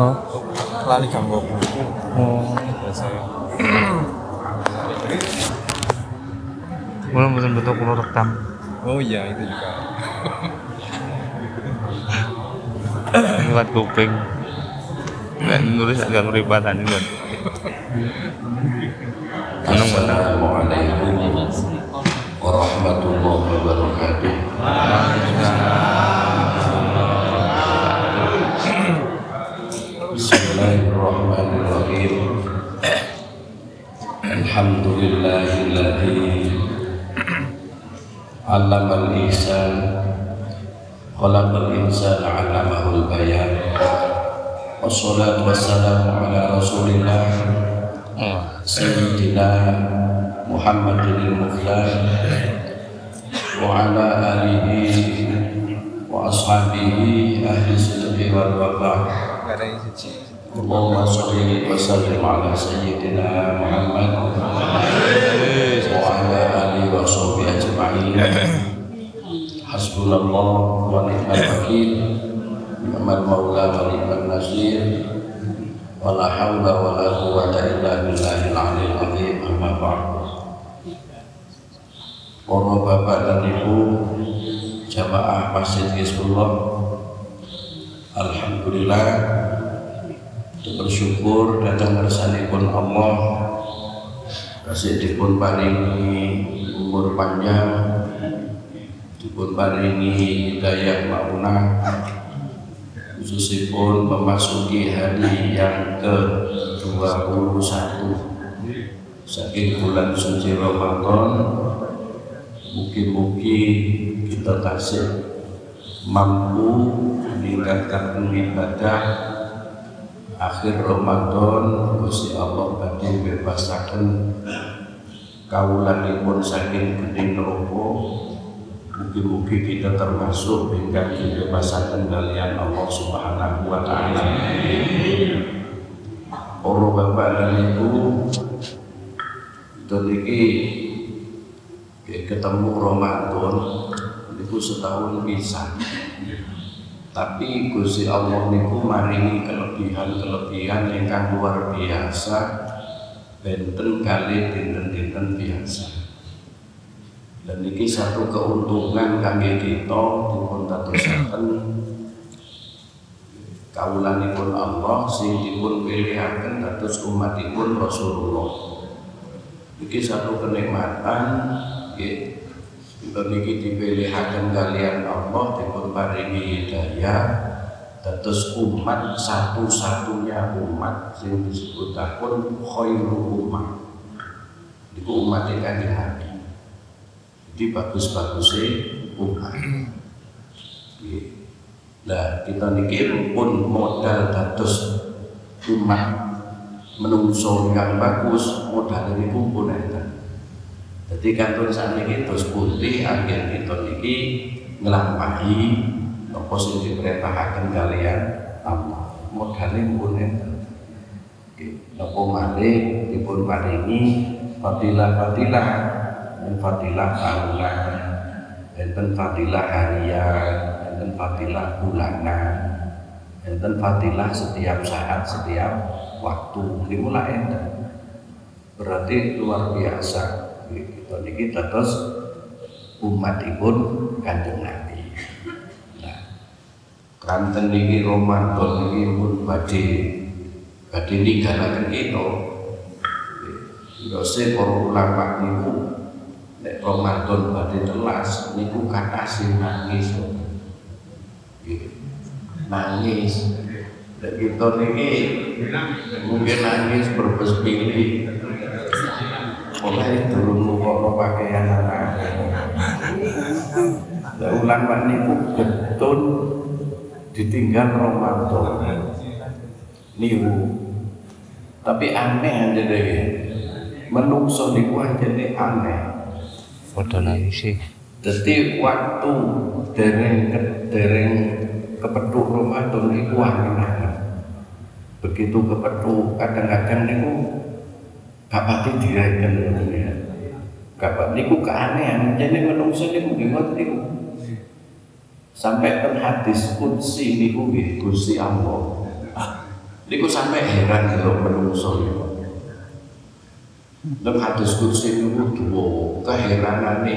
Oh. lali ganggu buku Oh. saya Belum betul-betul kulo rekam. oh iya itu juga Lewat kuping. Nek nulis agak ngeribatan warahmatullahi wabarakatuh. Alhamdulillahilladzi 'allamal ihsan khalaqal insana 'allamahul bayan. Wassalatu wassalamu ala Rasulillah Oh. سيدنا محمد المختار وعلى آله وأصحابه أهل الصدق والوفاء nggak ada yang suci اللهم صل وسلم على سيدنا محمد وعلى آله وصحبه أجمعين حسبنا الله ونعم الوكيل نعم المولى ونعم النصير ولا حول ولا قوة إلا بالله العلي العظيم أما بعد Para bapak dan ibu jamaah Masjid Hizbullah Alhamdulillah bersyukur datang kersanipun Allah. Kasih dipun paringi umur panjang. Dipun paringi hidayah maunah. Khususipun memasuki hari yang ke-21 saking bulan suci Ramadan mugi-mugi kita tasik mampu meningkatkan ibadah akhir Ramadan Gusti Allah badhe bebasaken kawulanipun saking gedhe neraka Mugi-mugi kita termasuk ingkang dibebasaken kalian Allah Subhanahu wa taala. Para bapak dan ibu dan iki ketemu Ramadan niku setahun bisa. Tapi Gusti Allah niku maringi kelebihan-kelebihan ingkang luar biasa. Benten kali dinten-dinten biasa. Dan ini satu keuntungan kami kita dipun dadosaken kawulanipun Allah sing dipun pilihaken dados umatipun Rasulullah. Iki satu kenikmatan niki dipilihaken kalian Allah dipun paringi hidayah dados umat satu-satunya umat sing disebutapun khairu umat iku umat kanjeng Nabi. Jadi bagus-bagusnya umat. Nah, kita niki pun modal dados umat. Menungso yang bagus modal ini pun. Jadi kantun saat ini terus putih akhir kita niki ngelampahi nopo sing diperintahkan kalian? Allah modalnya pun. Nopo malih dipun paringi fadilah-fadilah. Dan fadilah tahunan enten fadilah harian enten fadilah bulanan enten fadilah setiap saat setiap waktu. Ini mulai enten. Berarti luar biasa kita niki terus umatipun kanjeng Nabi nah kanten niki Ramadan niki pun badhe badhe ninggalaken kita Yose para ulama niku nek Ramadan badhe telas niku kata sing nangis. Nggih. Nangis. Nek kita niki mungkin nangis berbes pilih. Oleh durung nukokno pakaian anak. Lah ulama niku getun ditinggal Ramadan. Niku. Tapi aneh aja deh. Menungso niku anjene aneh. Padha nangis sih. Jadi waktu dereng dereng kepethuk Ramadan iku aneh Begitu kepethuk kadang-kadang niku pati direken ya. Pati niku keanehan jadi menungso niku nggih ngoten. Sampai kan hadis kunci niku nggih Gusti Allah. Ah, Niku sampai heran kalau menungso niku. Dalam hadis kursi niku dua keheranane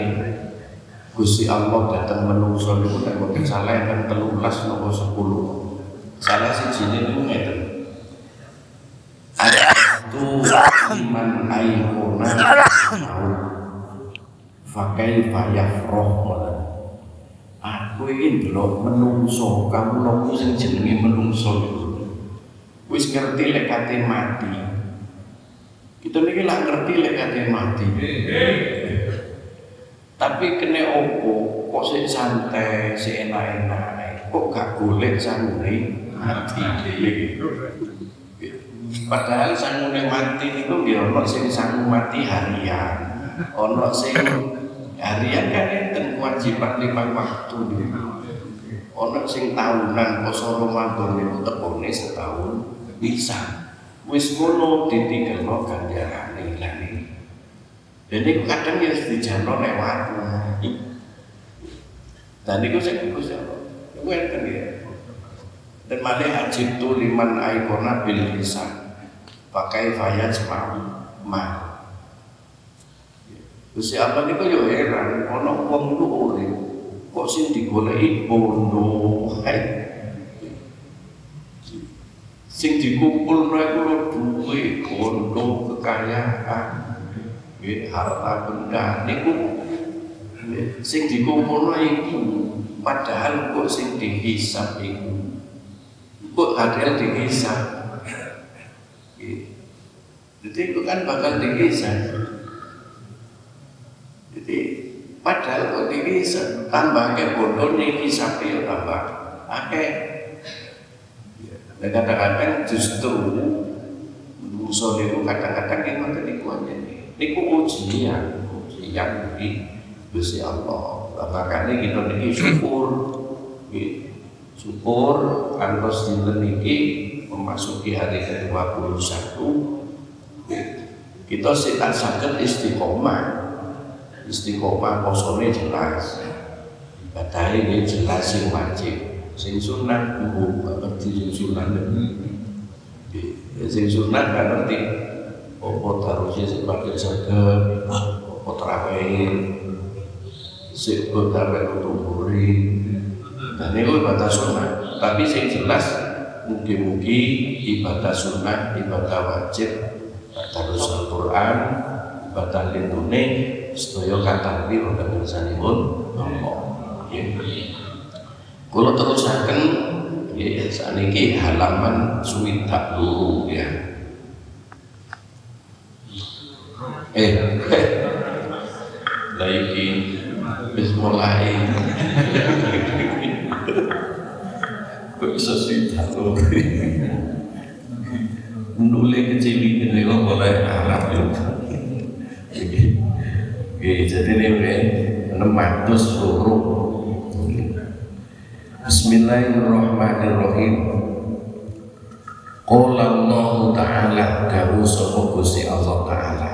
Gusti Allah datang menungso niku nek mboten salah kan 13 napa 10. Salah siji niku ngeten. Fakai fayafroh Aku ini ndelok menungso, kamu nopo sing jenenge menungso itu. Wis ngerti lek mati. Kita niki lah ngerti lek kate mati. Tapi kene opo kok sik santai, sik enak-enak. Kok gak golek sangune mati Padahal sangune mati niku nggih ana sing sangu mati harian. Ana sing harian kan enten kewajiban lima waktu niku. Ana sing tahunan poso Ramadan niku tekone setahun bisa. Wis ngono ditikelno ganjarane lan itu kadang ya dijano lewat. Dan itu saya Gusti Allah. Iku enten ya. Dan malih ajib tu liman aikona bil lisan. Pakai fayat semau ma. Gusti Allah niku yo heran. Ana wong lu urip kok sing digoleki bondo. Sing dikumpulno iku duwe bondo kekayaan. Nggih harta benda niku. Sing dikumpulno iku. Padahal kok sing dihisab iku. Kok padahal dihisab jadi itu kan bakal dihisab jadi padahal kok dihisab tambah ke bodoh nih hisab ya tambah akeh. Dan kadang-kadang justru musuh itu kadang-kadang yang ngoten niku aja niku ujian ujian di Gusti Allah. Makanya kita niki syukur. Syukur kantos dinten niki memasuki hari ke-21 nggih. kita sih tak sakit istiqomah istiqomah posone jelas. Ibadahnya ini jelas sing wajib. Sing sunat kubu ngerti sing sunat Nggih. Ya, sing sunat kan ngerti. Opo tarusnya sing pakai saged opo terawih? Sing begawe utuburi dan itu ibadah sunnah tapi sing jelas mugi-mugi ibadah sunnah ibadah wajib. Terus Al-Quran ibadah lindune sedaya kata piro pun Allah Kalau terusaken ya saniki halaman suwidak luru ya. Eh lah iki wis mulai. Kok iso swidak luru nule kecil ini kok mulai Arab yo Oke, jadi ini 600 huruf. Bismillahirrahmanirrahim. Qala Allah Ta'ala Dawu sapa Allah Ta'ala.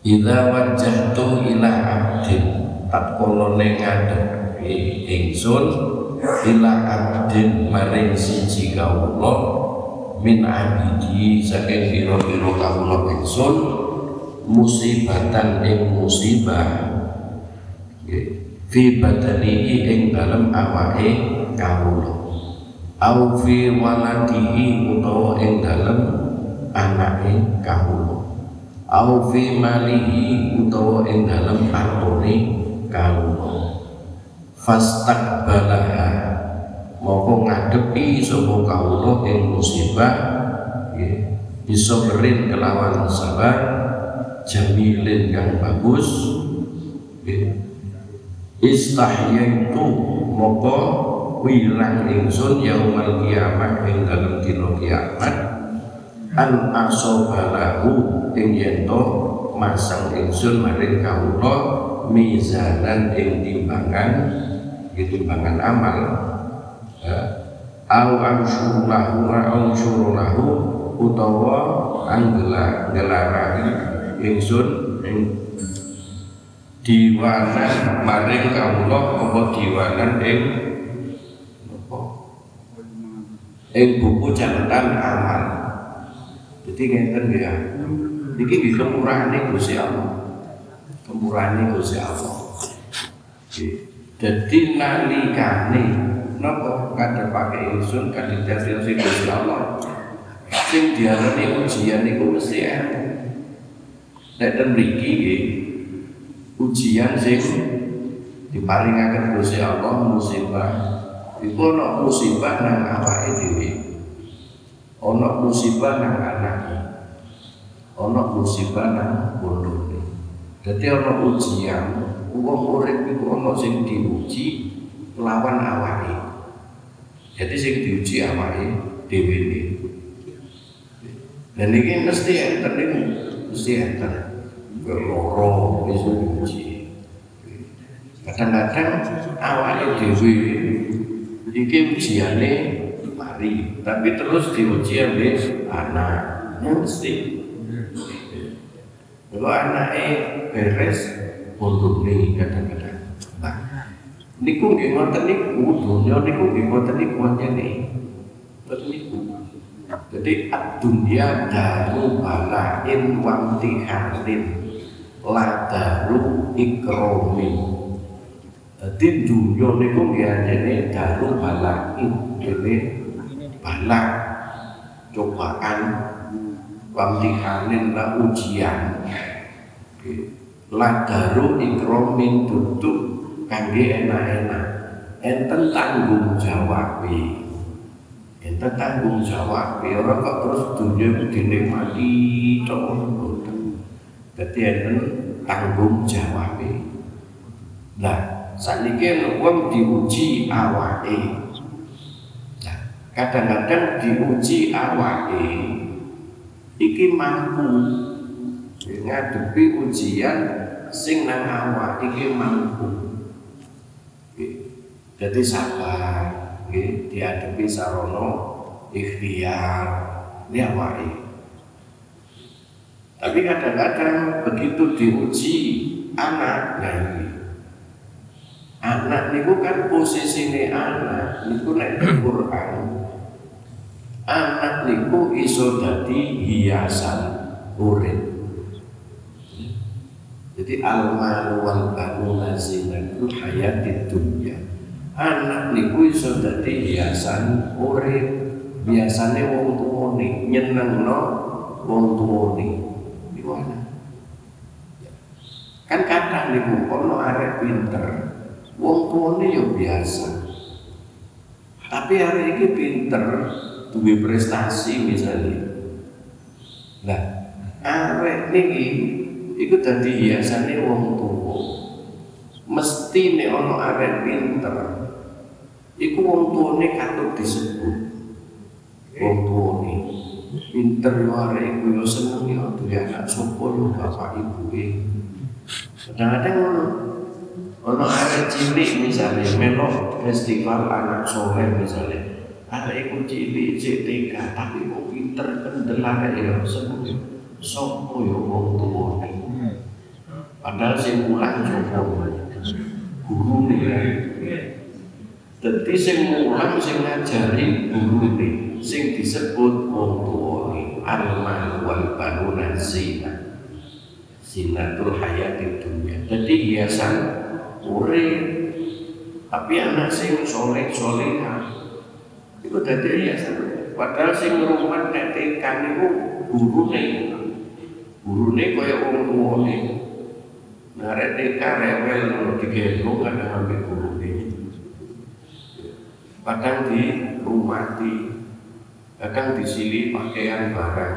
Idza wajjahtu ila abdin tatkala ning ngadep ingsun ila abdin maring siji kawula min abidi saking pira-pira kawula ingsun musibatan ing musibah. Fi badanihi ing dalem awake kawula. Au fi waladihi utawa ing dalem anake kawula. Au fi malihi utawa ing dalem hartane kawula. Fastaqbalaha. Moko ngadepi sapa kawula ing musibah. Nggih. Bisa berin kelawan sabar jamilin yang bagus istahyaitu moko wilang ingsun yaumal kiamat ing dalem dina kiamat an asobalahu ing yento masang ingsun maring kawula mizanan ing timbangan timbangan amal ya. au ansyurulahu ansyurulahu utawa anggela ngelarani ingsun ing diwanan maring kawula apa diwanan ing apa ing buku catatan amal. Jadi ngeten ya. Iki nggih kemurahane Gusti Allah. Kemurahane Gusti Allah. Dadi nalikane napa kadhepake ingsun sing Gusti Allah. Sing diarani ujian niku mesti enak. Nek ten mriki ujian sing diparingaken Gusti Allah musibah iku ana musibah nang awake dhewe. Ana musibah nang anake. Ana musibah nang bondone dadi ana ujian wong urip iku ana sing diuji lawan awake. Jadi sing diuji awake dhewe dan ini mesti enten ini mesti enten loro bisa diuji kadang-kadang awake dhewe iki ujiane mari tapi terus diuji ambek anak mesti. Kalau anaknya beres pondok nih kadang-kadang. Nah niku nggih ngoten niku dunya niku nggih ngoten niku anjene ngoten niku. Jadi ad-dunya balain wa imtihanin la daru ikromin jadi dunia niku anjene daru balain dene balak. Cobaan wamtihanin la ujian. La daru ikromin duduk kangge enak-enak. Enten tanggung jawab enten tanggung jawab orang kok terus dunia dinikmati boten dadi enten tanggung jawab nah saniki wong diuji awake. Nah kadang-kadang diuji awake iki mampu ngadepi ujian sing nang awak iki mampu. Jadi sabar dihadapi sarono ikhtiar ini awake tapi kadang-kadang begitu diuji anak nah ini. Anak niku kan posisine anak niku nek Quran anak niku iso dadi hiasan urip jadi al-malu wal banuna zinatul hayatid dunya anak niku iso dadi hiasan urip biasane wong tuwane nyenengno wong tuwane iku anak kan kadang niku ono arek pinter. Wong tuwane yo biasa. Tapi hari ini pinter duwe prestasi misalnya. Nah arek niki iku dadi hiasane wong tuwa. Mesti nek ana arek pinter iku wong tuwane katut disebut. Wong tuwane pinter yo arek iku yo seneng yo duwe anak sapa yo bapak ibuke. Kadang-kadang ngono. Ono arek cilik misalnya melok festival anak soleh misalnya arek iku cilik cek TK tapi kok pinter kendel arek yo seneng yo sapa yo wong tuwane padahal sing mulang sapa? Guru nih Dadi sing mulang sing ngajari guru nih sing disebut wong al-mal wal banuna zina. Zinatul hayati dunia. Jadi hiasan urip tapi anak sing soleh soleha. Itu dadi hiasan padahal sing ngrumat nek tekan niku gurune. Gurune kaya wong tuwane Narek TK rewel kalau digendong ada hampir ini. Kadang di rumah kadang disili pakaian barang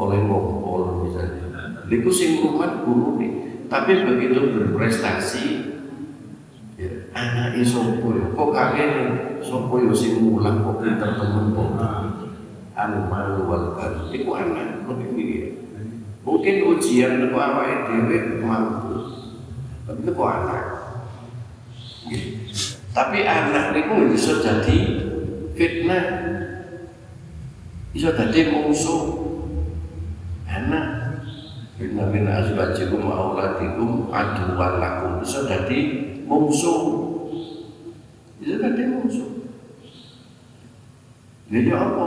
oleh ngompol misalnya. Itu sing rumah guru nih. Tapi begitu berprestasi, ya, anak sopo ya, kok nih sopo ya sing mulang kok pinter temen kok. Anu malu wal itu anak lebih Mungkin ujian itu awake dhewe mampu. Tapi itu kok anak. Tapi anak niku bisa jadi fitnah. Bisa jadi musuh. Anak Inna min azwajikum wa auladikum aduwan lakum bisa jadi musuh. Bisa jadi musuh. Jadi apa?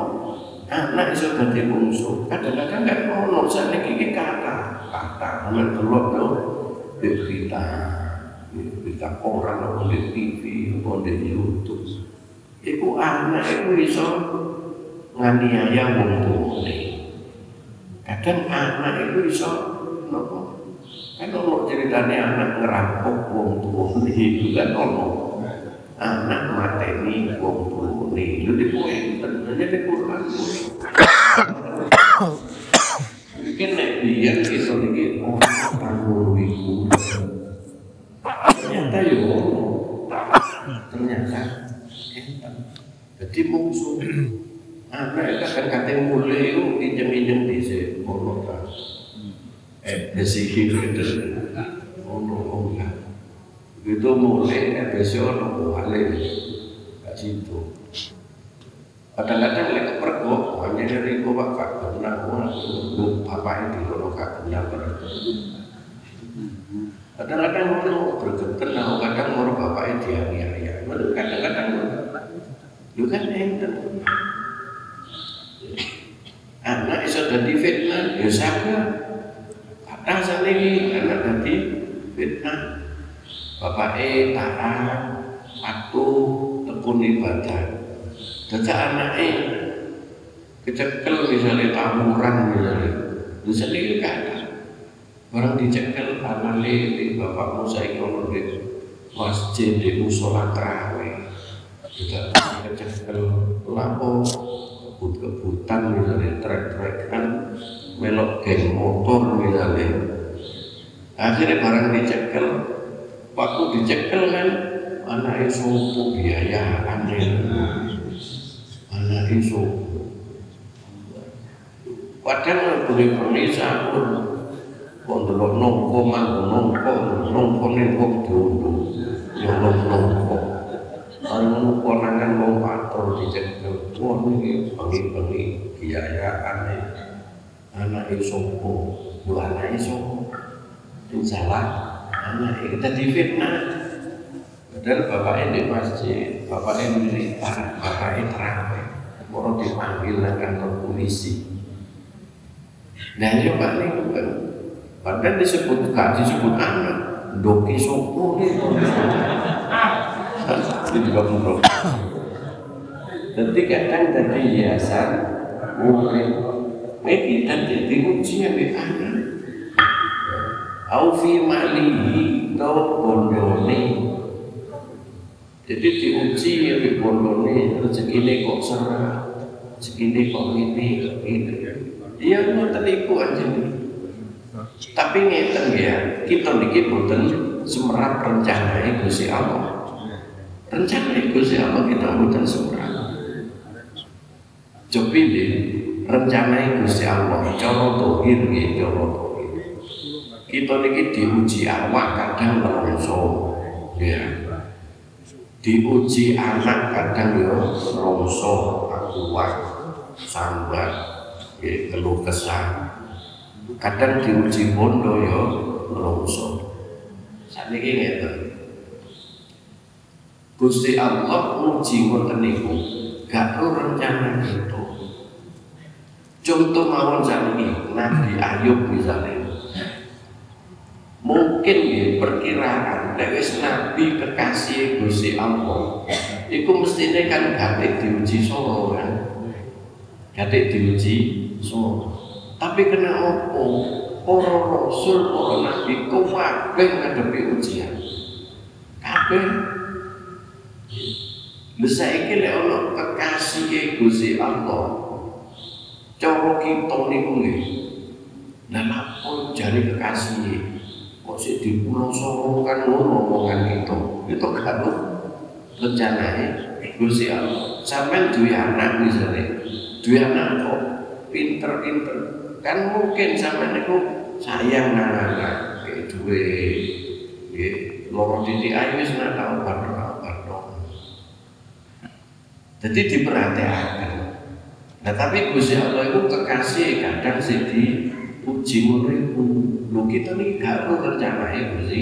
Anak iso dadi bungsu. Kadang-kadang kan ono sakniki iki kata, kata men telok yo di berita, di berita koran apa di TV, apa di YouTube. Iku anak iku iso nganiaya wong tuane. Kadang anak itu iso nopo? Kan ono ceritane anak ngerampok wong tuane itu kan ono. Anak mateni wong tuane. Lho niku enten di Quran. Mungkin nek biyen iso iki orang tanggung iku. Ternyata yo ono. Ternyata. Jadi musuh anak kadang kadang mulai itu injem-injem di sini ono kan eh besi gitu ono ono itu mulai eh besi ono balik gak situ. Kadang-kadang lagi pergok hanya dari gua bapak benar lu bapak itu kalau gak benar kadang-kadang mau bergeten kadang mau bapak itu ya ya kadang-kadang lu kan enten anak iso dadi fitnah ya sama. Kadang sakniki anak dadi fitnah. Bapak e taat patuh tekun ibadah dadak anake kecekel misalnya tawuran misalnya. Lu sendiri kata orang dicekel anak lele bapakmu saya kalau di masjid di musola terawih kita kecekel. Lapo kebut-kebutan misalnya trek-trek kan melok geng motor misalnya. Akhirnya barang dicekel. Waktu dicekel kan anak isu biaya aneh anak isu padahal boleh boleh sahur. Kontrol nongko mangko nongko nongko nih kok diunduh yang nongko Anu konangan mau patrol di cekel, wah ini bengi-bengi biayaan nih. Anak isopo, lu anak isopo, itu salah. Anak kita difitnah. Padahal bapaknya di masjid, bapaknya militer, bapaknya terawih. Orang dipanggil ke kantor polisi. Nah, coba nih, padahal disebut gak disebut anak, doki sopo nih itu juga murah. Jadi kadang tadi hiasan mungkin ini dan jadi ujian di anak. Aufi malihi tau bondone. Jadi diuji ya di bondone rezeki ini kok serah, rezeki ini kok ini ini. Iya mau terliku aja. Tapi ngeten ya, kita niki boten semerap rencana Gusti Allah rencana itu siapa kita seberang Cobi deh rencana itu siapa? Cara tohir gitu cara tohir. Kita ini diuji awak kadang melongso ya. Diuji anak kadang ya rongso kuat sambat ya, keluh kesah. Kadang diuji bondo ya rongso saat ini ngerti Gusti Allah uji ngoten niku gak perlu rencana itu. Contoh mawon sakniki Nabi Ayub misalnya. Mungkin ya perkiraan nek nabi kekasih Gusti Allah. Iku mestine kan gak diuji solo kan. Gak diuji solo. Tapi kena opo? Para rasul, para nabi kabeh ngadepi ujian. Kabeh Lha saiki lek ana kekasih Gusti Allah. Cara kita niku nggih. Lah napa jare kekasih kok sik dipuloso kan ngono omongan kita. Itu gak rencanane Gusti Allah. Sampai duwe anak misalnya, duwe anak kok pinter-pinter. Kan mungkin sampai niku sayang nang anak, duwe nggih loro titik ayu wis nak tau jadi diperhatikan. Nah tapi Gusti Allah itu kekasih kadang sih di uji muridku. Lu kita nih gak perlu rencanain Gusti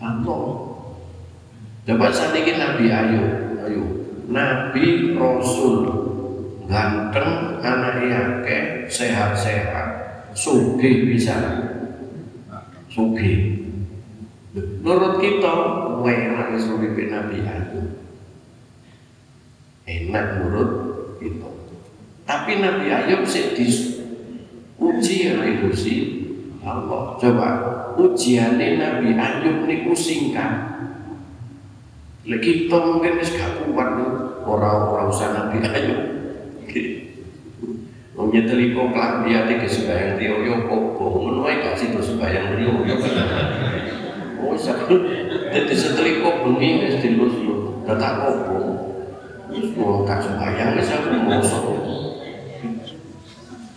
Allah. Coba saat Nabi Ayub, Ayub, Nabi Rasul ganteng anaknya akeh sehat-sehat sugih bisa sugih menurut kita enak wis Nabi Ayub enak menurut kita. Tapi Nabi Ayub sih diuji oleh Gusti Allah. Coba ujiannya Nabi Ayub niku singkat. Lagi kita mungkin wis gak kuat orang-orang usah Nabi Ayub. Wong nyeteli kok klambiate ke sembayang riyo yo kok ngono ae gak sido sembayang riyo yo. Oh sak dadi seteli kok bengi wis dilus yo. Dadak kok sembayang wis aku mosok.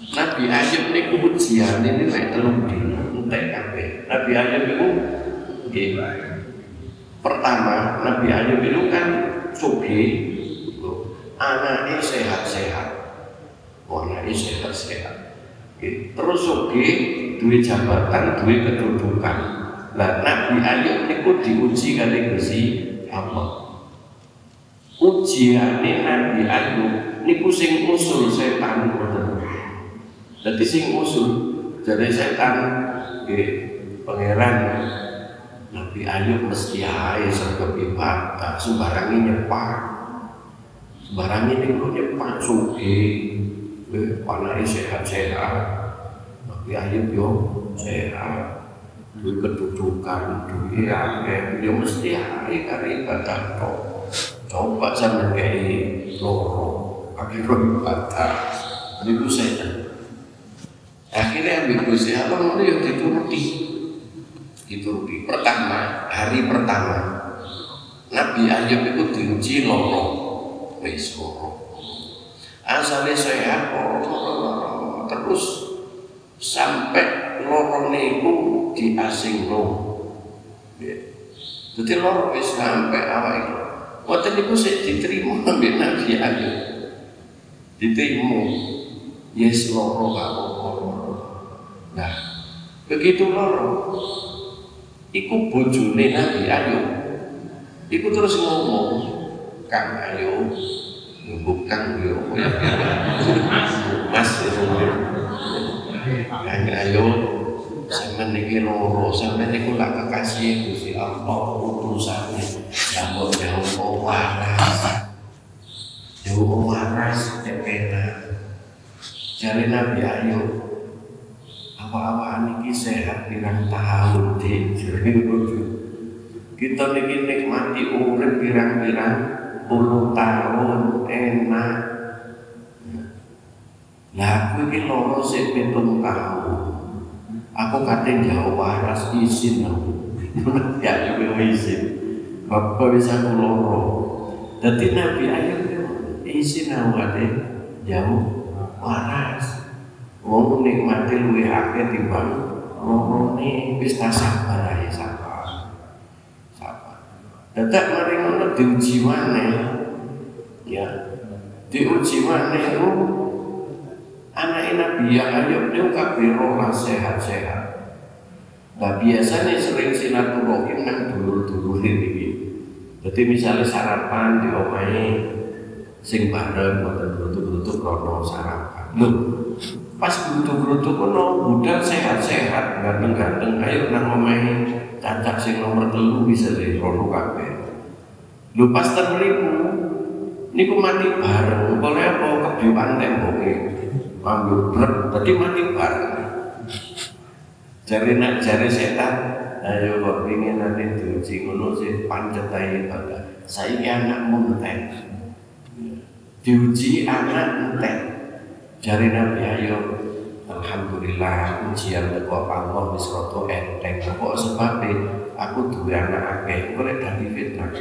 Nabi Ayub niku ujian ini nek telung dino entek kabeh. Nabi Ayub iku nggih. Pertama, Nabi Ayub itu kan sugih, anaknya sehat-sehat warnanya sehat-sehat terus oke dua jabatan dua kedudukan nah Nabi Ayub itu diuji kali Gusti Allah ujiane Nabi Ayub niku sing usul setan dadi sing usul jadi setan nggih pangeran. Nabi Ayub mesti ae serba ibadah sembarangi nyepak. Sembarangi niku nyepak sugih. Anaknya sehat-sehat. Tapi Ayub yo sehat. Duit kedudukan duit akeh. Yo mesti ae kari ibadah kok coba sampe kayak loro akhirnya ibadah itu setan akhirnya ambil Gusti Allah ngono yo dituruti. Dituruti. Pertama hari pertama Nabi Ayub itu diuji loro wis loro asalnya sehat loro terus sampai loro niku di asing lo jadi loro wis sampai awal itu waktu niku saya diterima ambil Nabi Ayub diterima. Yes loro gak apa-apa nah begitu loro. Iku bojone Nabi Ayub iku terus ngomong Kang Ayub bukan yo. Mas hanya ayo sama niki loro. Sama niku lak kekasih Gusti Allah utusane sambut jauh waras jauh waras cepena jari Nabi Ayub apa-apa niki sehat pirang tahun di kita niki nikmati urip pirang-pirang puluh tahun enak lah aku ini loro sik pitung tahun aku kate jauh waras izin aku ya juga izin bapak bisa aku loro jadi Nabi Ayub izin aku kate jauh waras. Wong nikmati luwih akeh timbang ne wis sabar ae sabar. Sabar. Dadak mari ngono diuji maneh. Ya. Diuji maneh itu anak Nabi Ayub itu kabeh ora sehat-sehat. Nah biasanya sering silaturahim nang dulur-dulur ini jadi misalnya sarapan di omahe sing bareng boten grutuk-grutuk krono sarapan loh pas grutuk-grutuk kono budal sehat-sehat ganteng-ganteng ayo nang omahe cacak sing nomor telu bisa dari krono kabeh Lu pas terlipu, niku mati bareng. Boleh apa kebiuan temboke, ambil blek, tadi mati bareng. Jari nak jari setan, ayo kok ingin nanti diuji ngono sih pancet aja pada. Saya anakmu entek, diuji anak entek. Jari Nabi ayo, Alhamdulillah ujian teko Allah wis rada enteng. Kok sebabnya aku duwe anak akeh, kok dadi fitnah.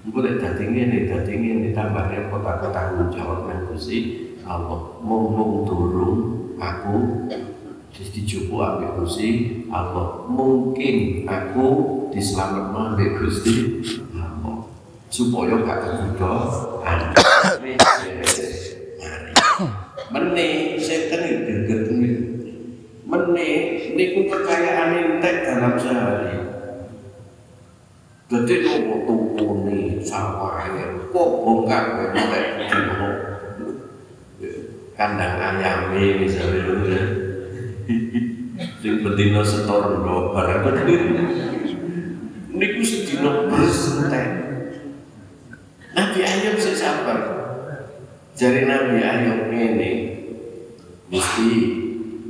Gue lek dadi ngene, dadi ngene tambah repot aku tanggung jawab nang Gusti Allah. Mumpung durung aku wis dijupu ambek Gusti Allah. Mungkin aku diselametno ambek Gusti Allah. Supaya gak kebudo. Mene setan itu geget Mene niku kekayaan entek dalam sehari. Jadi nopo tukune sawah ya kok bongkar nek dino. kandang ayame misalnya ngono ya. Sing betina setor ndok barang bener. Niku sedina bersentek. Nabi Ayub sih sabar. Jari Nabi Ayub ini mesti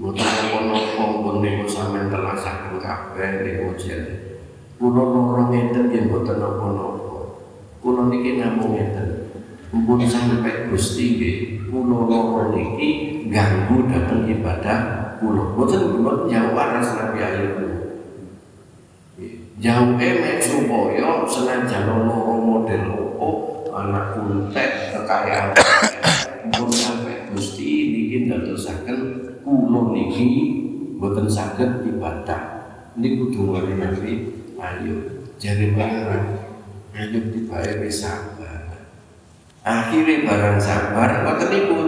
Mboten napa-napa pun niku sampean telasaken kabeh niku jen. Kula loro ngeten nggih mboten napa-napa. Kula niki namung ngeten. Mumpun sampai Gusti nggih, kula loro niki ganggu dateng ibadah kula. Mboten kula jauh waras Nabi Ayub. Jauh emek supaya senajan loro model opo anak kuntet kekayaan pun sampai Gusti niki ndadosaken kula niki boten saged ibadah. Niku dungane Nabi Ayub. Pangeran Ayub wis sabar. Akhirnya barang sabar ngoten niku.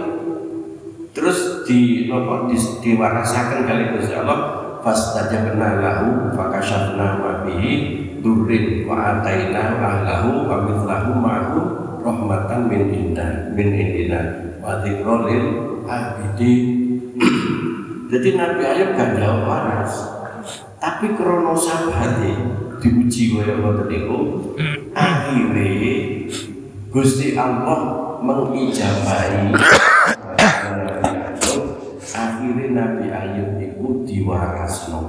Terus di napa di, diwarasaken kali Gusti Allah fastajabna lahu fakashafna ma bihi durrin wa ataina ahlahu wa mithlahu ma'hu rahmatan min inna min indina wa dzikra lil abidin. Jadi Nabi Ayub gak jawab waras. Tapi krono sabate diuji kaya ngoten niku akhirnya Gusti Allah mengijabahi. Akhirnya Nabi Ayub itu diwarasno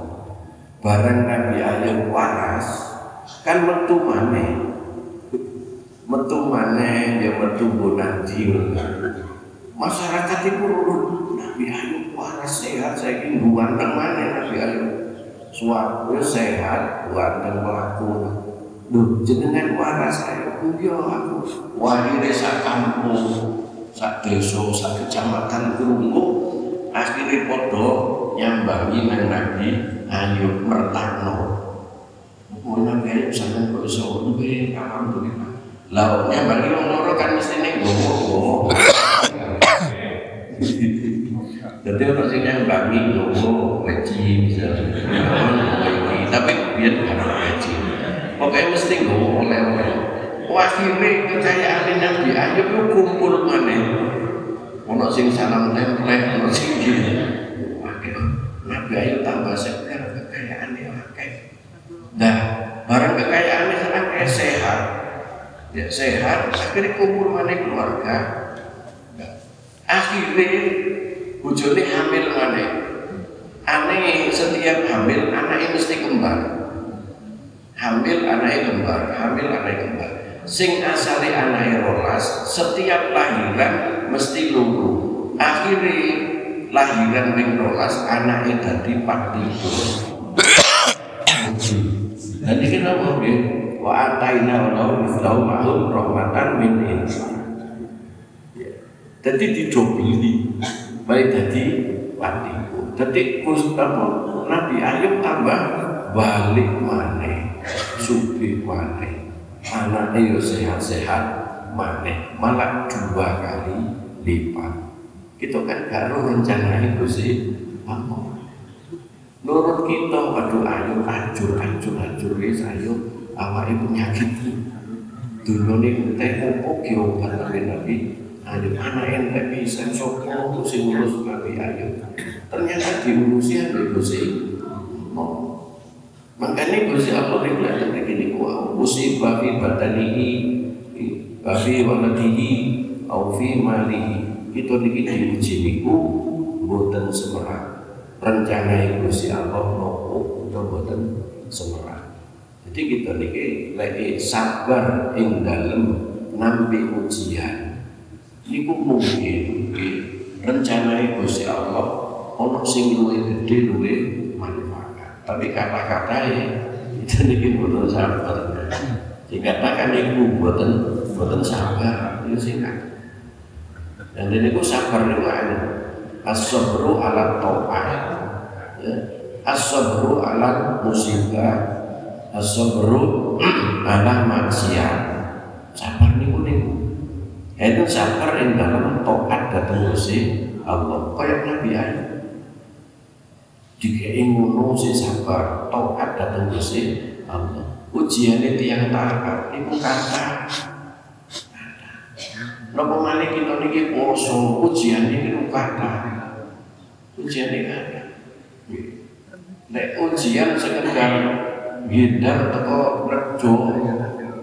barang Nabi Ayub waras kan metu maneh. Metu maneh ya metu bonadi masyarakat itu rurun Nabi Ayub waras sehat. Saya ingin ganteng mana Nabi Ayub. Suatu sehat ganteng melaku Duh, jenengan waras ayo iya aku wahire sak kampung sak desa sak kecamatan krungu akhirnya podo nyambangi nang Nabi Ayub mau Nabi Ayub sampean kok iso nggih alhamdulillah lah nyambangi wong loro kan mestine gomo-gomo jadi orang sing nyambangi gomo weci misalnya. Tapi biar bukan weci pokoknya mesti gomo oleh-oleh akhirnya kekayaan Nabi Ayub itu kumpul mana ono sing salam template ono sing gini. Nabi Ayub tambah segar kekayaannya akeh nah barang kekayaannya akeh sehat. Ya sehat akhirnya kumpul mana keluarga. Akhirnya bujone hamil mana aneh setiap hamil anaknya mesti kembar hamil anaknya kembar hamil anaknya kembar. Sing asali anaknya rolas setiap lahiran mesti luru akhirnya lahiran ning rolas anaknya dadi jadi kita mau ya wa ataina wa mislahu ma'hum rahmatan min insan. Jadi didobeli baik jadi patiku jadi apa? Nabi Ayub tambah balik mana subi mana anaknya yo sehat-sehat mana malah dua kali lipat. Kita kan karo rencana itu sih apa Nurut kita, waduh ayo hancur, hancur, hancur, wis ayo. Awak ibu penyakit dulu nih teh opo kiobat nabi. Nabi ayo anak ente bisa sopo sing ngurus nabi ayo. Ternyata diurusi ada gusi mau makanya gusi Allah ini kelihatan begini wah musibah fi badanihi fi waladihi au fi malihi. Itu niki diuji niku boten semerah. Rencana Gusti Allah nopo itu boten semerah. Jadi kita niki lagi sabar ing dalem nampi ujian. Niku mungkin rencana Gusti Allah ono sing luwih gede luwih tapi kata-kata ya itu niki boten sabar. Dikatakan ibu boten boten sabar. Itu singkat dan ini ku sabar niku anu as-sabru ala ta'ah ya as-sabru ala musibah. As-sabru ala maksiat. Sabar niku niku itu sabar yang dalam taat datang Gusti Allah. Kayak Nabi Ayub jika ngono si sabar taat datang Gusti Allah ujian itu yang taat itu kata Nopo malih kita niki iki poso ujian iki lu kata. Ujian iki kata. Nek ujian sekedar ngindar teko rejo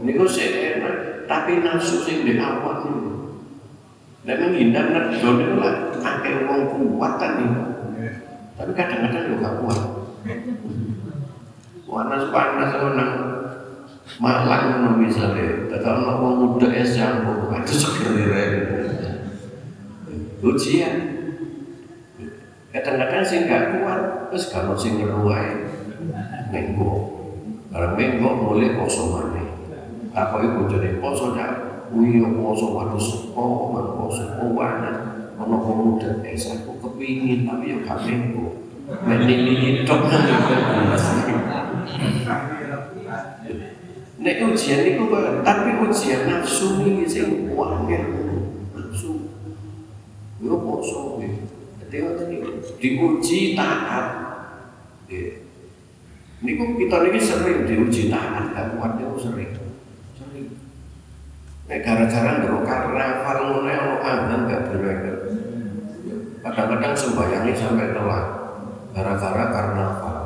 niku sik enak, tapi nafsu sing di niku. Nek menghindar rejo niku lah akeh wong kuat kan niku. Tapi kadang-kadang juga gak kuat. Panas-panas nang Malang ngono misale, tetep ana wong muda es jambu, itu segerire. Ujian. Kadang-kadang sing gak kuat, terus kalau sing ngeruai, menggo. Barang menggo boleh poso maneh. Iku jadi poso ya? Wih, poso waduh sepo, man poso kuwana. Ono wong muda es aku kepingin tapi yo gak menggo. Mending ini tok Nek ujian itu tapi ujian nafsu ini sing wangel nafsu. Yo poso kuwi. Dadi ngoten niku diuji taat. Nggih. Niku kita niki sering diuji taat gak kuat niku sering. Sering. Nek gara-gara ndoro karena fal ngono ono azan gak bener. Kadang-kadang sembayangnya sampai telat gara-gara karnaval.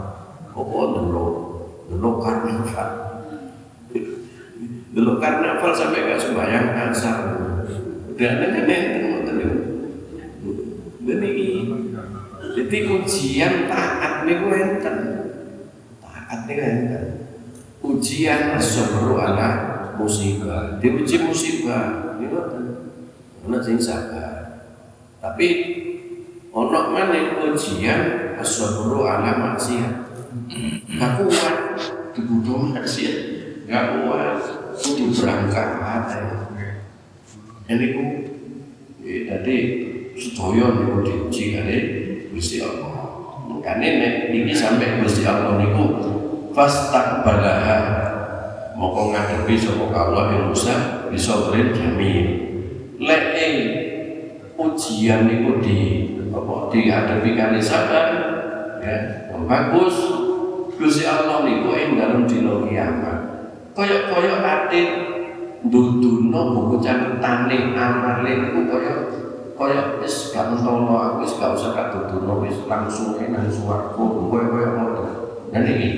Apa dulu? Dulu karnaval. Dulu karnaval sampai gak sembahyang asar. Udah ada kan enten ngoten niku. Ini jadi ujian taat niku enten. Taat niku enten. Ujian sabru ala musibah. Diuji musibah niku enten. Ana sing sabar. Tapi mana ujian? Sabru ala maksiat. Gak kuat. Dibutuh maksiat. Gak kuat. Kudu berangkat. Ini ku jadi sedaya niku diuji kali Gusti Allah. Makanya nek niki sampai Gusti Allah niku fastaqbalaha. Moko ngadepi sapa Allah yang Musa bisa beri jamil lek ujian niku di apa dihadapi kali sabar ya. Bagus. Gusti Allah niku ing dalem dina kiamat. Koyok-koyok ate duduno buku catetane amale iku koyok koyok wis gak mentono aku wis gak usah tak duduno wis langsung nang swarga koyok-koyok ngono. Dan ini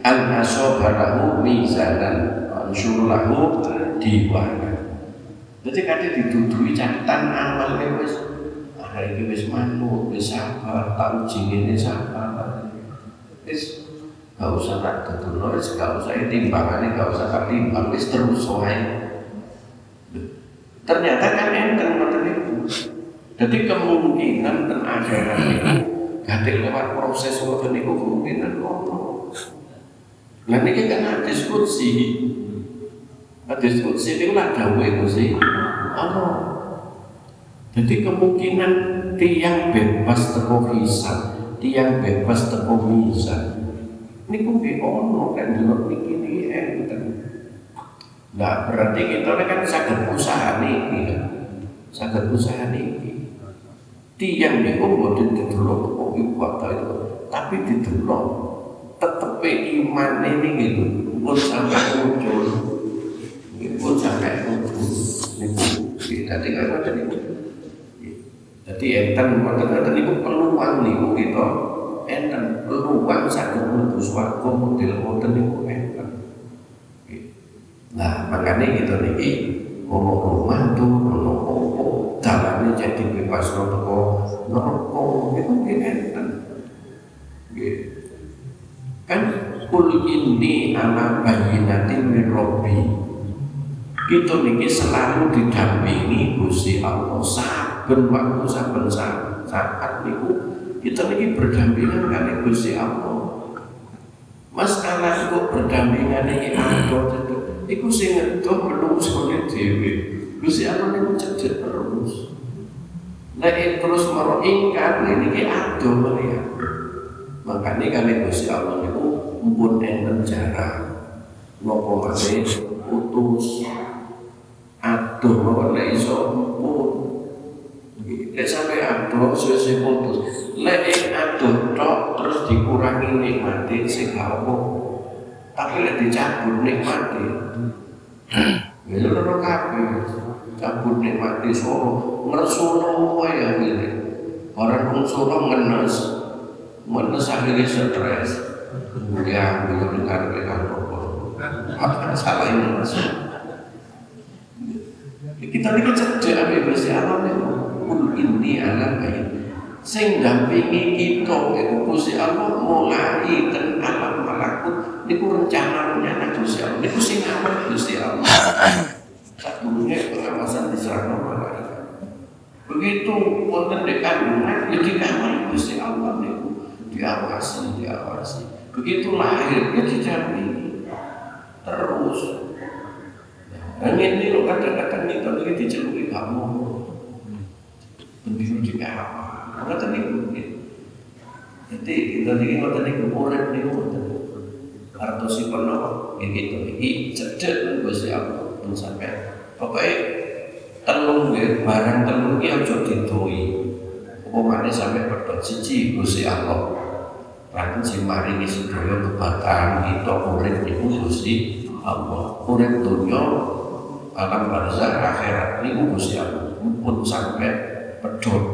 an asobalahu mizanan ansyurulahu diwana. Jadi kadang didudui catatan amalnya wis ah ini wis manut wis sabar tak uji ini sabar. Wis gak usah tak tutur wis gak usah timbangannya gak usah tak timbang wis terus wae. Ternyata kan enten ngoten niku. Jadi kemungkinan ten akhirat niku gak lewat proses ngoten niku kemungkinan ono. Lah niki kan hadis kursi hadis kursi niku lah dawuh Gusti Allah jadi kemungkinan tiang bebas teko hisab tiang bebas teko mizan niku nggih ono kan delok niki niki enten. Nah, berarti kita kan saged usaha niki. Saged usaha niki. Tiang niku mboten didelok kok iku itu, tapi didelok tetepe iman ini gitu pun sampai muncul pun sampai muncul niku jadi kan ngoten niku jadi enten ngoten niku peluang niku kita enten peluang saged mlebu swarga model ngoten niku enten. Nah, makanya kita niki ngomong rumah tuh ono opo dalane jadi bebas teko neraka itu nggih enten. Kan kul inni ala bayyinatin min rabbi. Kita niki selalu didampingi Gusti Allah saben waktu saben saat, niku kita lagi berdampingan kali Gusti Allah. Mas kalau kok berdampingan ini ada itu, itu sing ngedoh menungsone dhewe. Gusti Allah niku cedhek terus. Nek terus maro ingkar niki ado melihat. Makanya kali Gusti Allah niku mumpun enten cara nopo masih putus aduh lek iso mumpun Lek sampai adoh sesuai putus. Lek adoh tok terus dikurangi nikmati apa. Tapi lek dicabut nikmati. Ya loro kabeh. Cabut nikmati Solo. Ngersono wae akhirnya orang pun Solo ngenes. Ngenes akhirnya stres. Ya beliau dengar mereka apa salah ini mas kita ini cedek apa Gusti Allah niku kul ini ala bayi sing dampingi kita iku Gusti Allah mulai ten alam malakut niku rencananya Gusti Allah. Niku sing aman Gusti Allah. Satunya pengawasan diserahkan malaikat. Begitu wonten di kandungan ya dikawal Gusti Allah niku. Diawasi diawasi. Begitu lahir ya didampingi terus. Dan ini lo kadang-kadang kita lagi diceluki kamu begitu juga apa? Nggak tadi jadi kita lagi nggak tadi kemudian nih artosipun apa? Ya gitu. Ini cedek Gusti Allah pun sampai. Pokoknya telung ya. Barang telung ini aja didoi. Umpamanya sampai pedot siji Gusti Allah Raden sing maringi sedaya kebatan kita urip niku Gusti Allah urip dunya alam barzah akhirat niku Gusti Allah pun sampai pedot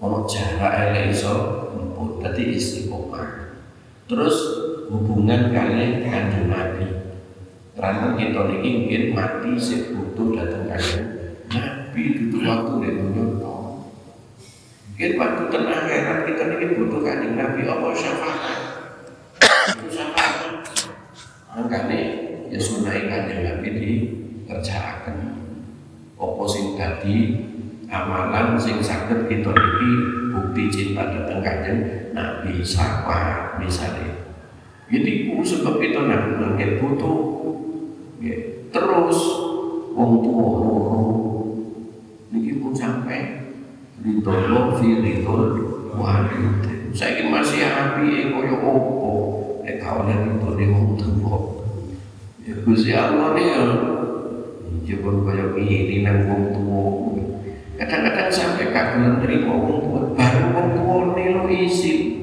ono jarak elek iso pun dadi istiqomah. Terus hubungan kalian kanjeng Nabi. Karena kita ini mungkin mati sih butuh datang kanjeng Nabi itu waktu di dunia mungkin waktu tengah akhirat kita ini butuh kanjeng Nabi Allah syafaat. Itu syafaat. Makanya ya sunai kanjeng Nabi dikerjakan apa sing tadi amalan sing sakit kita ini bukti cinta datang kanjeng Nabi sapa misalnya jadi ku sebab itu nak mungkin butuh ya. terus wong tua loro niki pun sampai ridho fi ridho saya masih api koyo opo? Nek kau oleh ridho ne wong tua ya Gusti Allah ne ya ini nang wong tua kadang-kadang sampai gak gelem terima wong baru wong ne lo isi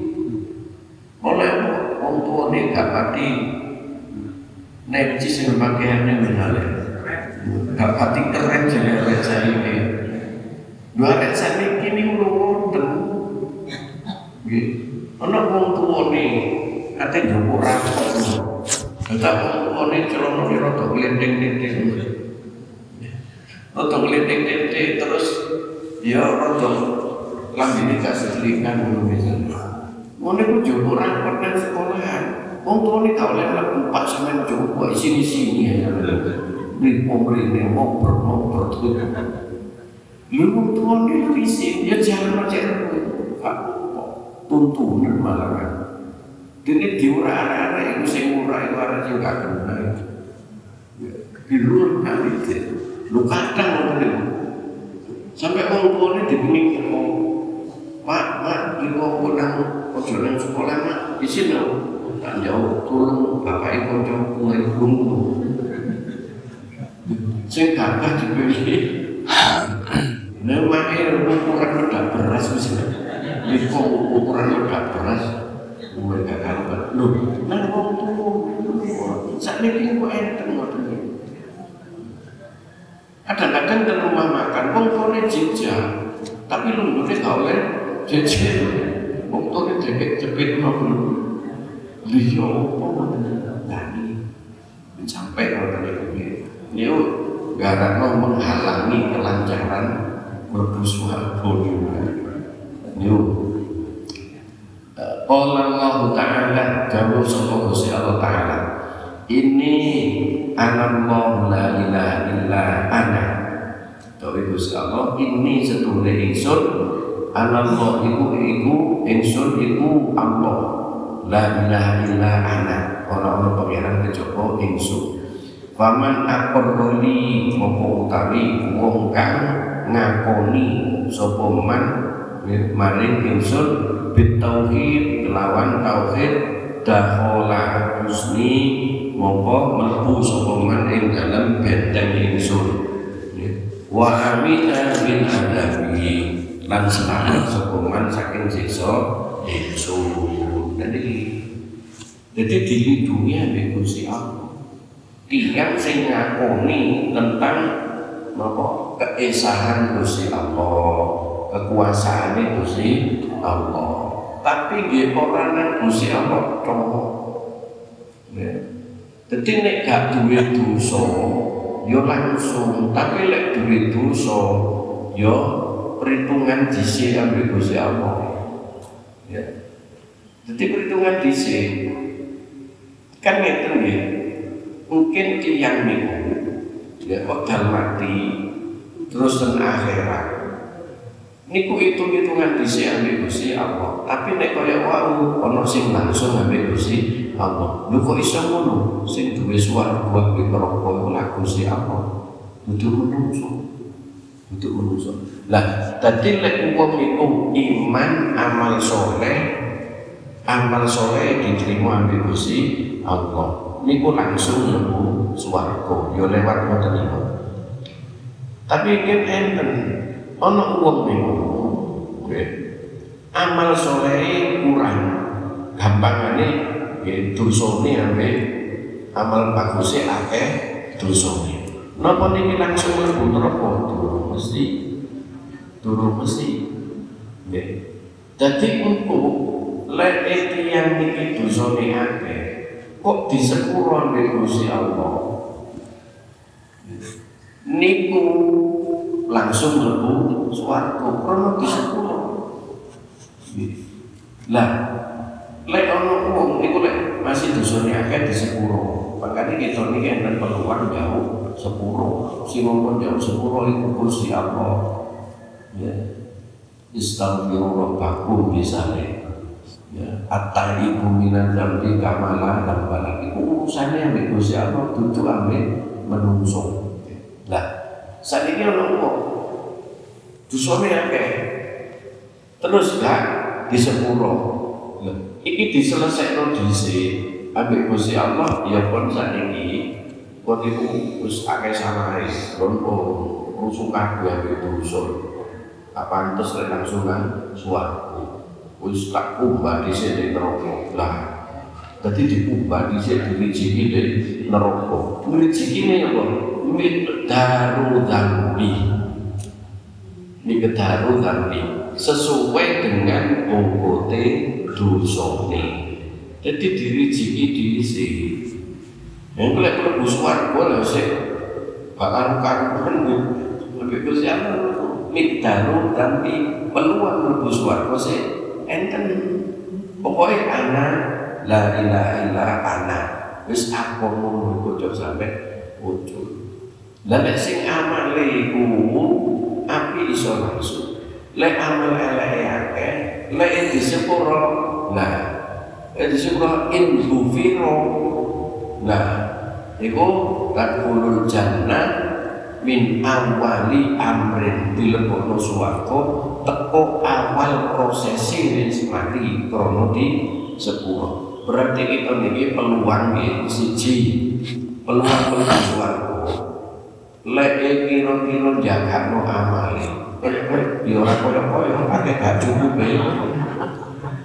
oleh wong ini gak pati necis yang pakaiannya misalnya gak pati keren jadi reca ini. Dua reca ini kini udah wonten. Anak wong ini ate jopo rapot Kata wong tua ini celana ini glendeng-glendeng rada glendeng-glendeng terus ya rada lambene gak selingan ngono misalnya Ngono iku jowo rapot nang sekolahan. Wong tuane tau oleh mlebu Pak sampean coba sini-sini ya. Di pemerintah ngobrol ngobrol terus. Lu tuane lu isi dia jalan macam itu. Tuntunan malah kan. Dene diura arek-arek iku sing ora iku kena. Di luar kali itu. Lu kadang iku. Sampai wong tuane dibingi Pak, Pak, iku nang ojo nang sekolah mak. Isin lho tak jauh tolong bapak ibu jauh mulai bungu sing gagah dibeli nah makanya ukuran medak beras ini kok ukuran medak beras? Mulai gagah banget lho nah wong tua saat ini kok enten ngoten kadang-kadang di rumah makan wong tuane jejak tapi lungguhnya gak oleh jejak. Waktu ini jepit jepit nopo Liya apa Sampai kalau tadi ini Ini Garano menghalangi kelancaran Berbusuhan bodoh Ini Qala Allah Ta'ala sama Gusti Allah Ta'ala. Ini Anallah la ilaha illa ana. Tapi Gusti Allah Ini setulah ingsun Allah iku iku ingsun iku Allah. La ilaha illa ana. Ora ana pangeran kejaba ingsun. Faman aqarroli apa utawi wong kang ngakoni sapa man maring ingsun bitauhid lawan tauhid dakhala husni mongko mlebu sapa man ing dalem benteng ingsun. Wa amina min adabi lan selamat sokongan saking siksa ingsun. Jadi jadi dilindungi ambek Gusti Allah. Tiang sing ngakoni tentang napa? Keesahan Gusti Allah, kekuasaan Gusti Allah. Tapi nggih ora nang Gusti Allah tok. Dadi nek gak duwe dosa, ya langsung, tapi lek duwe dosa, ya perhitungan dhisik ambek Gusti Allah. Ya. Jadi perhitungan dhisik kan ngeten nggih. Mungkin tiyang niku ya wekdal mati terus ten akhirat niku hitung-hitungan dhisik ambek Gusti Allah. Tapi nek kaya wau ana sing langsung ambek Gusti Allah. Lho kok iso ngono? Sing duwe swarga ambek neraka iku lah Gusti Allah. Dudu menungso. Dudu menungso. Lah, dadi lek wong iku iman amal soleh amal soleh diterima ambek Gusti Allah. Niku langsung mlebu swarga, ya lewat ngoten niku. Tapi kan enten ana wong niku. Amal soleh kurang. Gampangane nggih dosane ambek amal bagusé akeh dosane. Napa niki langsung mlebu neraka? Durung mesti. Durung mesti. Nggih. Dadi engko lek tiyang niki dosane akeh kok disepuro ambek Gusti Allah. Niku langsung mlebu swarga krana disepuro. Lah, lek ana wong niku lek masih dosane akeh disepuro. Makanya kita niki enten peluang jauh sepuro. Si ngomong jauh sepuro iku Gusti Allah. Ya. Istaghfiru rabbakum misalnya ya atta ibu minan zambi kamala dan balak itu urusannya ambek Gusti Allah duduk ambek menungso lah saat ini ono wong dosane akeh terus gak di sepuro iki diselesaikno dhisik. Ambek Gusti Allah ya pun ini kon iku wis akeh sanae lonto rusuh kabeh ambek dosa apa pantes lek langsung nang suwarga wis tak kumbah di sini neraka. Lah jadi dikumbah di sini dirijiki di neraka. Rezeki ini apa daru dambi ini daru dambi sesuai dengan bobote dosane jadi dirijiki di sini yang kalau perlu suwarga lah sih bakal karuan lebih kesialan mikdaru tapi peluang mlebu swarga sih enten. Pokoknya anak la ilaha illa ana. Wis apa ngono bocah sampe muncul lah nek sing amale iku api iso langsung lek amal eleke akeh sepuro nah di sepuro in bufiro. Nah iku kadulul jannah min awali amrin dilebokno swarga teko awal prosesi wis mati krono di sepuro. Berarti kita niki peluang nggih siji. Peluang peluang swarga. Lek kira-kira jagakno amale ya ora kaya-kaya akeh gak cukupe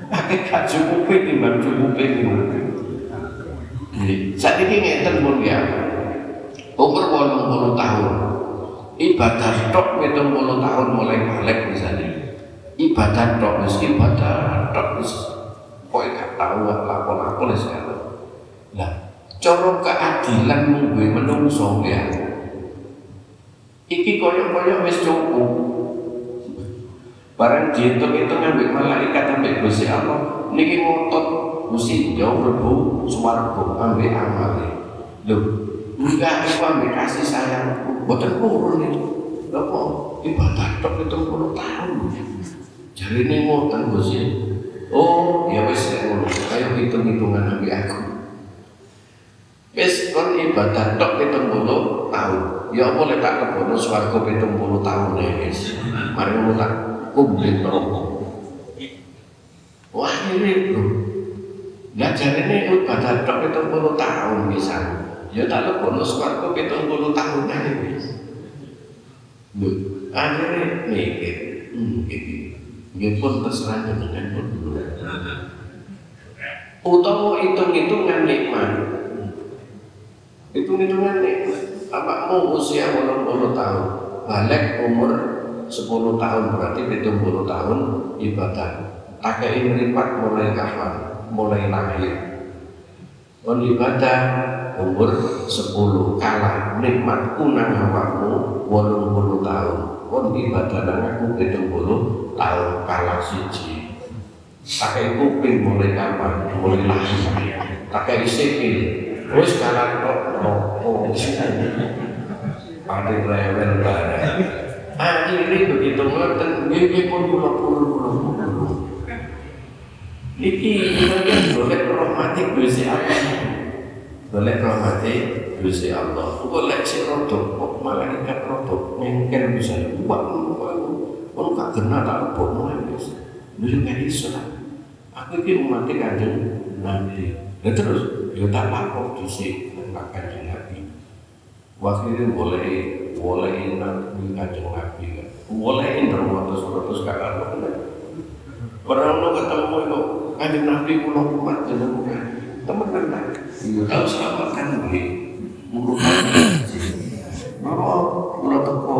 akeh gak cukupe timbang cukupe Saat ini ngeten pun ya, umur 80 tahun. Ibadah tok 70 tahun mulai balik misalnya. Ibadah tok wis ibadah tok wis kowe tahu lakon apa wis sekarang lah cara keadilan mungguhe menungso ya. Iki koyo-koyo wis cukup barang dihitung itu ngambil malaikat ambil Gusti Allah. Niki ngotot mesti jauh rebu swarga ambil amale. Lho enggak itu ambil kasih sayang buatan kurun ini apa? Ibadah tok itu puluh tahun. Jadi ini ngoten Gus ya. Oh ya wis nek ngono. Ayo hitung hitungan ambil aku. Wis kon ibadah tok puluh tahun. Ya apa lek tak kebono pitung puluh tahun ya wis. Mari ngono tak kumplit neraka wah ini Nah jadi ini ibadah tok pitung puluh tahun misalnya ya tak lebokno swarga pitung puluh tahun wis lho akhirnya mikir hmm iki nggih pun terserah jenengan pun dulu. Utawa hitung-hitungan nikmat. Hitung-hitungan nikmat. Apa mau usia 80 tahun balik umur 10 tahun berarti 70 tahun ibadah. Takai meripat mulai kapan? Mulai lahir. Kon ibadah umur 10 kalah nikmat kunang awakmu 80 tahun. Kon ibadah nang aku 70 tahun kalah siji. Pakai kuping mulai kapan? Mulai lahir. Pakai sikil. Wis kalah kok rokok Pada rewel barang akhirnya begitu ngoten nggih pun kula puluh kula Niki kalian boleh rahmati Gusti Allah. Boleh rahmati Gusti Allah. Boleh si rodok, kok malaikat rodok mungkin bisa buat Kalau gak kena tak lebok mulai wis. Dulu gak lah. Aku ini umat kanjeng Nabi. Dan terus, ya tak lapor di sini tentang kanjeng Nabi. Waktu boleh boleh Nabi kanjeng Nabi kan. Boleh ratus-ratus kakak Orang lo ketemu itu kanjeng Nabi pulau umat jenengan teman kan kalau selamatkan gue murutan kalau pulau teko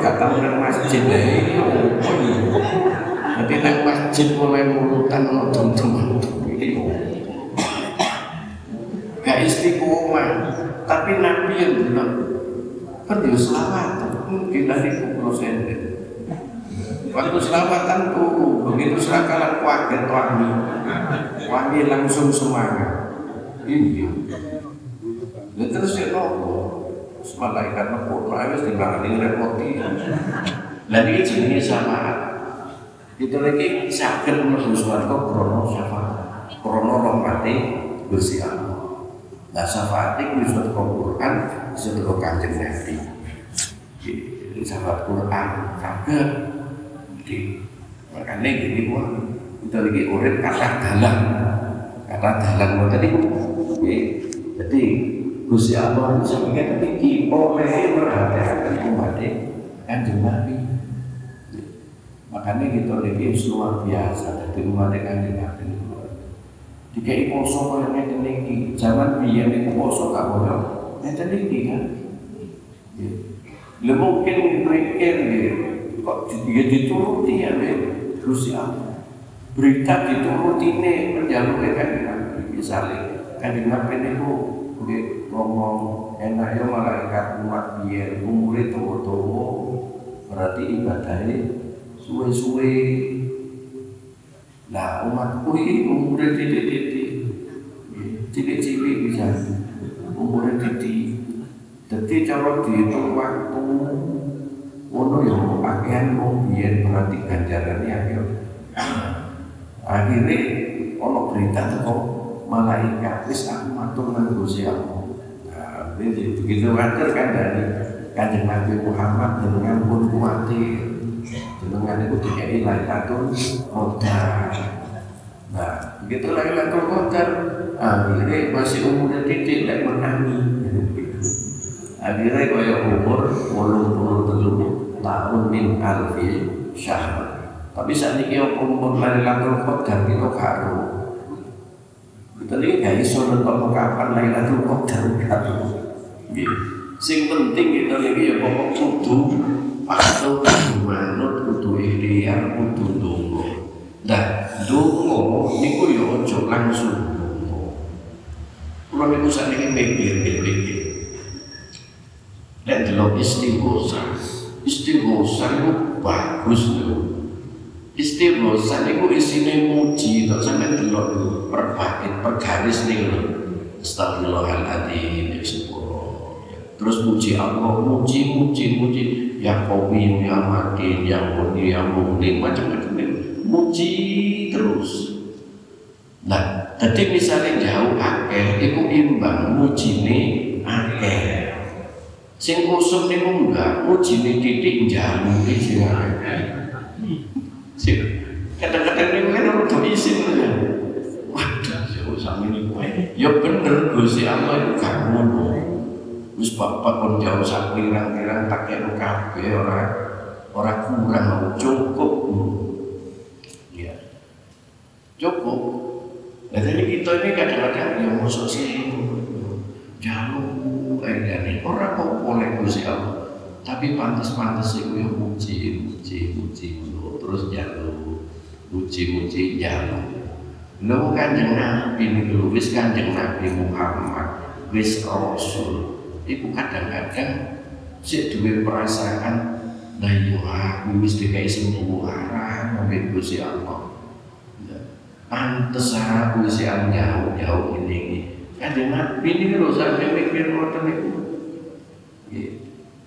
gak nang masjid deh tapi nang masjid murutan teman-teman gak istiqomah tapi Nabi yang bilang kan dia selamat mungkin dari pulau sendiri Waktu selamatan turu, begitu serakalan kaget wangi, wangi langsung semangat. Ini, dan terus ya nopo, malaikat nopo, harus ini repoti. Dan ini jenis sama. Itu lagi sakit menuju suatu krono syafaat, krono Gusti Allah. Nah syafaat itu suatu Quran, suatu kanjeng Nabi. Jadi sahabat Quran, sakit gede makanya gini wah kita lagi urip kata dalang. Kata dalang mau tadi jadi Gusti Allah sampaikan iki oleh merhatikan umat kanjeng Nabi. Makanya kita lagi luar biasa dari umat kanjeng Nabi. Dikai poso kaya ngeten iki, zaman biyen iku poso gak boleh ngeten iki kan. Lha mungkin mikir kok dia dituruti ya Gusti Allah berita dituruti ini menjaluk kan misalnya kan di nabi itu ngomong enak ya malaikat umat biar umurnya tua-tua berarti ibadahnya suwe-suwe. Nah umatku ini umurnya titik-titik cilik-cilik bisa umurnya titik jadi kalau dihitung waktu Ono ya pakaian wong biyen berarti ganjarannya akhir. Akhirnya ono berita tuh malaikat wis aku matur nang Gusti Allah. Nah, begitu wajar kan dari kanjeng Nabi Muhammad dengan pun kuatir dengan itu dikai Lailatul Qadar. Nah, begitu Lailatul Qadar akhirnya masih umurnya titik dan menangi. Akhirnya kaya umur wolung puluh telur tahun min alfi syahr. Tapi saat ini umur Lailatul Qadar itu karo. Kita ini gak iso nentok kapan Lailatul Qadar karo. Sing penting kita lagi ya pokok kudu waktu kudu manut kudu ikhtiar kudu dongo. Nah, dongo niku ya aja langsung. Kulo niku sakniki mikir-mikir dan delok istighosa istighosa itu bagus loh istighosa itu isinya muji tak sampai delok perbait pergaris nih loh Astagfirullahaladzim terus muji Allah muji muji muji. Ya kawin ya makin ya muni ya muni macam-macam muji terus. Nah jadi misalnya jauh akeh itu imbang muji nih akeh Sing kusum niku enggak, ujine titik jamu iki sing kadang-kadang niku kan ora isin ya. Waduh, yo sami niku Ya bener Gusti Allah itu gak ngono. Wis bapak kon jauh sak pirang-pirang tak kene kabeh ora ora kurang cukup. Ya. Cukup. Nah, jadi kita ini kadang-kadang ya musuh sih jauh ini orang kok boleh Gusti Allah. Tapi pantas-pantas itu ya muji muji muji dulu terus jalur muji muji jalur Lalu kanjeng Nabi niku wis kanjeng Nabi Muhammad wis Rasul iku kadang-kadang sik duwe perasaan lah yo aku wis dikai sembuh arah sampai Gusti Allah pantes aku wis jauh-jauh ini. Kanjeng Nabi ini lho sampai mikir ngoten niku Nggih.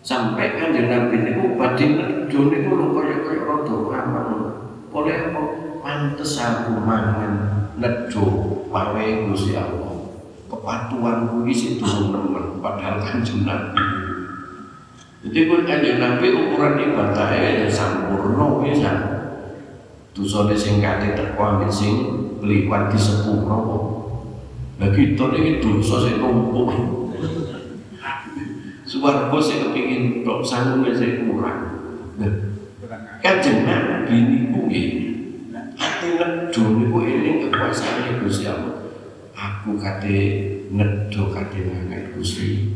sampai kanjeng Nabi niku badhe nedho niku lho kaya-kaya rada aman oleh apa? Pantes aku mangan nedho mawe Gusti Allah. Kepatuhan kuwi sik durung nemen padahal kanjeng Nabi. Jadi pun kanjeng Nabi ukuran ibadahnya ya sampurno bisa dosa sing kate teko ambek sing liwat di sepuro lah kita iki dosa sing numpuk. Suwargo sing kepingin tok sangu sing kurang. Kanjeng Nabi niku nggih. Ati nedho niku eling kekuasaan Gusti Allah. Aku kate nedho kate mangan Gusti.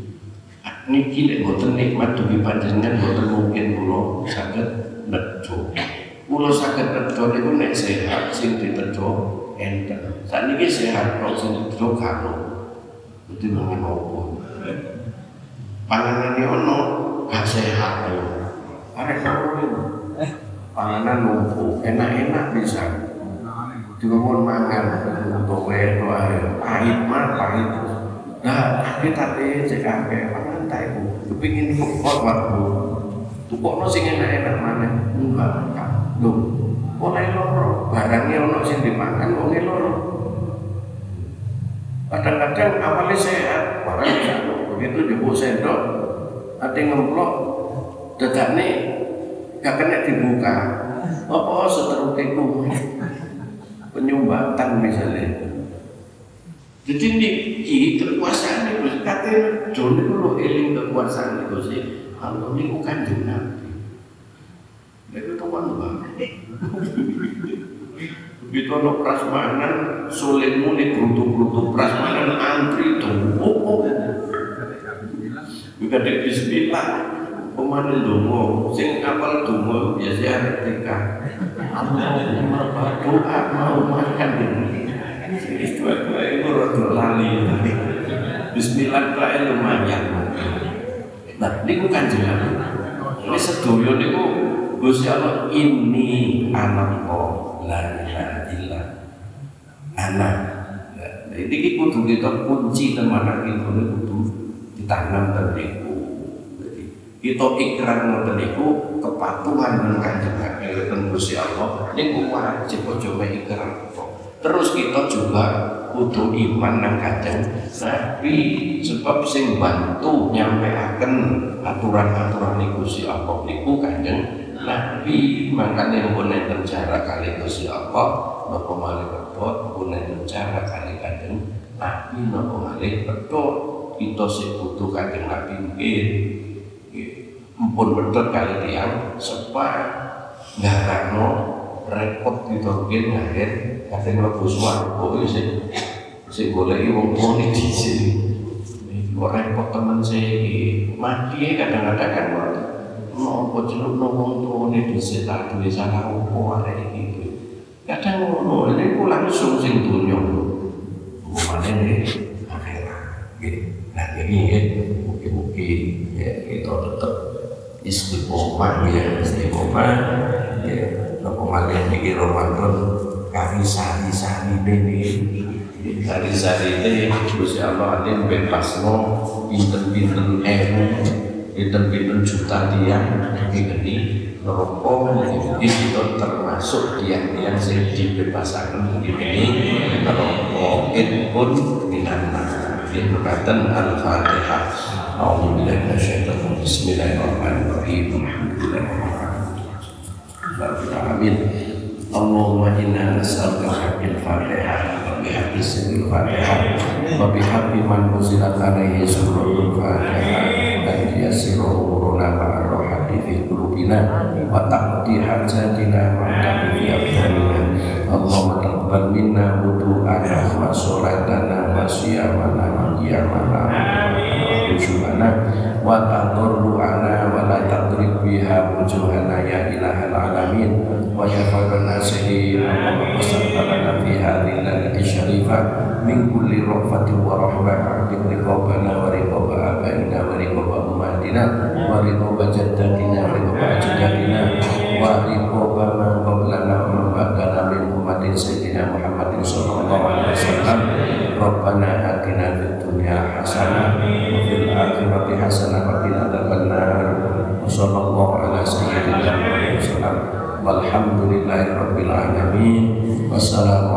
Niki nek boten nikmat dugi panjenengan boten mungkin kula nedho kula saged nedho niku nek sehat sing ditedho enten. Sakniki sehat kok sing ditedho karo. Dadi mangan apa? Panganane ono gak sehat yo arek karo niku panganan numpuk enak-enak bisa. Dikongkon mangan untuk wedo pahit mah pahit. Nah tapi tapi cek akeh pangan tak ibu kepingin kok waktu tukokno sing enak-enak mana enggak lho oleh loro? Barangnya ono sing dimakan wong loro? Kadang-kadang awalnya sehat barang satu begitu jebuk sendok ada ngemplok dedak nih gak kena dibuka. Apa seteruk itu penyumbatan misalnya. Jadi ini kekuasaan itu. Katanya itu lo eling kekuasaan itu sih. Kalau ini bukan nabi itu tuan banget begitu ada prasmanan sulit mulik gerutu-gerutu prasmanan antri itu oh, oh. Juga dek bismillah Pemanen dongo, sing apal dongo biasa ketika Allahumma berdoa mau makan ini. Itu aku itu rada lali. Bismillah kae lumayan. Nah, niku kanjeng Nabi. Ini sedoyo niku Gusti Allah ini anak kok la ilaha illa anak. Nah, ini kudu kita kunci teman itu kudu ditanam terniku. Jadi kita ikrar niku kepatuhan dengan kanjeng dan Gusti Allah niku wajib aja ikrar Terus kita juga kudu iman nang kanjeng Nabi sebab sing bantu nyampeaken aturan-aturan niku Allah niku kanjeng Nabi makanya pun enten cara kali Gusti Allah napa malih betul pun enten cara kali kanjeng Nabi napa malih betul kita sing butuh kanjeng Nabi nggih mpun betul kali tiang sepa ngarano repot ditorkin ngalir kadang mlebu swarga sing sing goleki wong tuane dhisik kok repot temen sih? Mati kadang-kadang kan nopo celuk wong tuane dhisik tak duwe salah opo arek iki? Kadang ngono ini ku langsung sing dunya Bagaimana nih akhirat gitu. Nah ini ya, mungkin-mungkin ya kita tetap istiqomah ya istiqomah. Ya apa malih niki Ramadan kari sari-sari ini kari sari ini Gusti Allah alim bebasno pinten-pinten ewu pinten-pinten juta tiang ini ini kita termasuk tiang-tiang yang dibebaskan ini rokok itu pun minanna Berkatan Al-Fatihah. A'udzubillahi minasyaitonir Bismillahirrahmanirrahim. Alhamdulillah Allahumma inna nas'aluka haqqil Fatihah wa bihaqqi sirril Fatihah wa bihaqqi man nuzilat alaihi suratul Fatihah dan yasiru umuruna rohati fi qulubina wa taqdi hajatina wa taqdi abdalina Allahumma taqabbal minna wudu'ana wa sholatana wa siyamana wa qiyamana wa khusyu'ana wa tadarru'ana wa la tadrib biha wujuhana ya ilahal alamin wa ya khairan nasihin wa qasalana fi hadhihi lalati syarifah min kulli rahmatin wa rahmah a'tik riqabana wa riqaba abaina wa riqaba ummatina wa riqaba jaddatina wa riqaba ajdatina wa riqaba man qablana wa man ba'dana min ummatin sayyidina Muhammadin sallallahu alaihi wasallam Rabbana atina fid dunya hasanah wa fil akhirati hasanah wa qina adzabannar. Wa sallallahu ala sayyidina Muhammad walhamdulillahi rabbil alamin. Wassalamu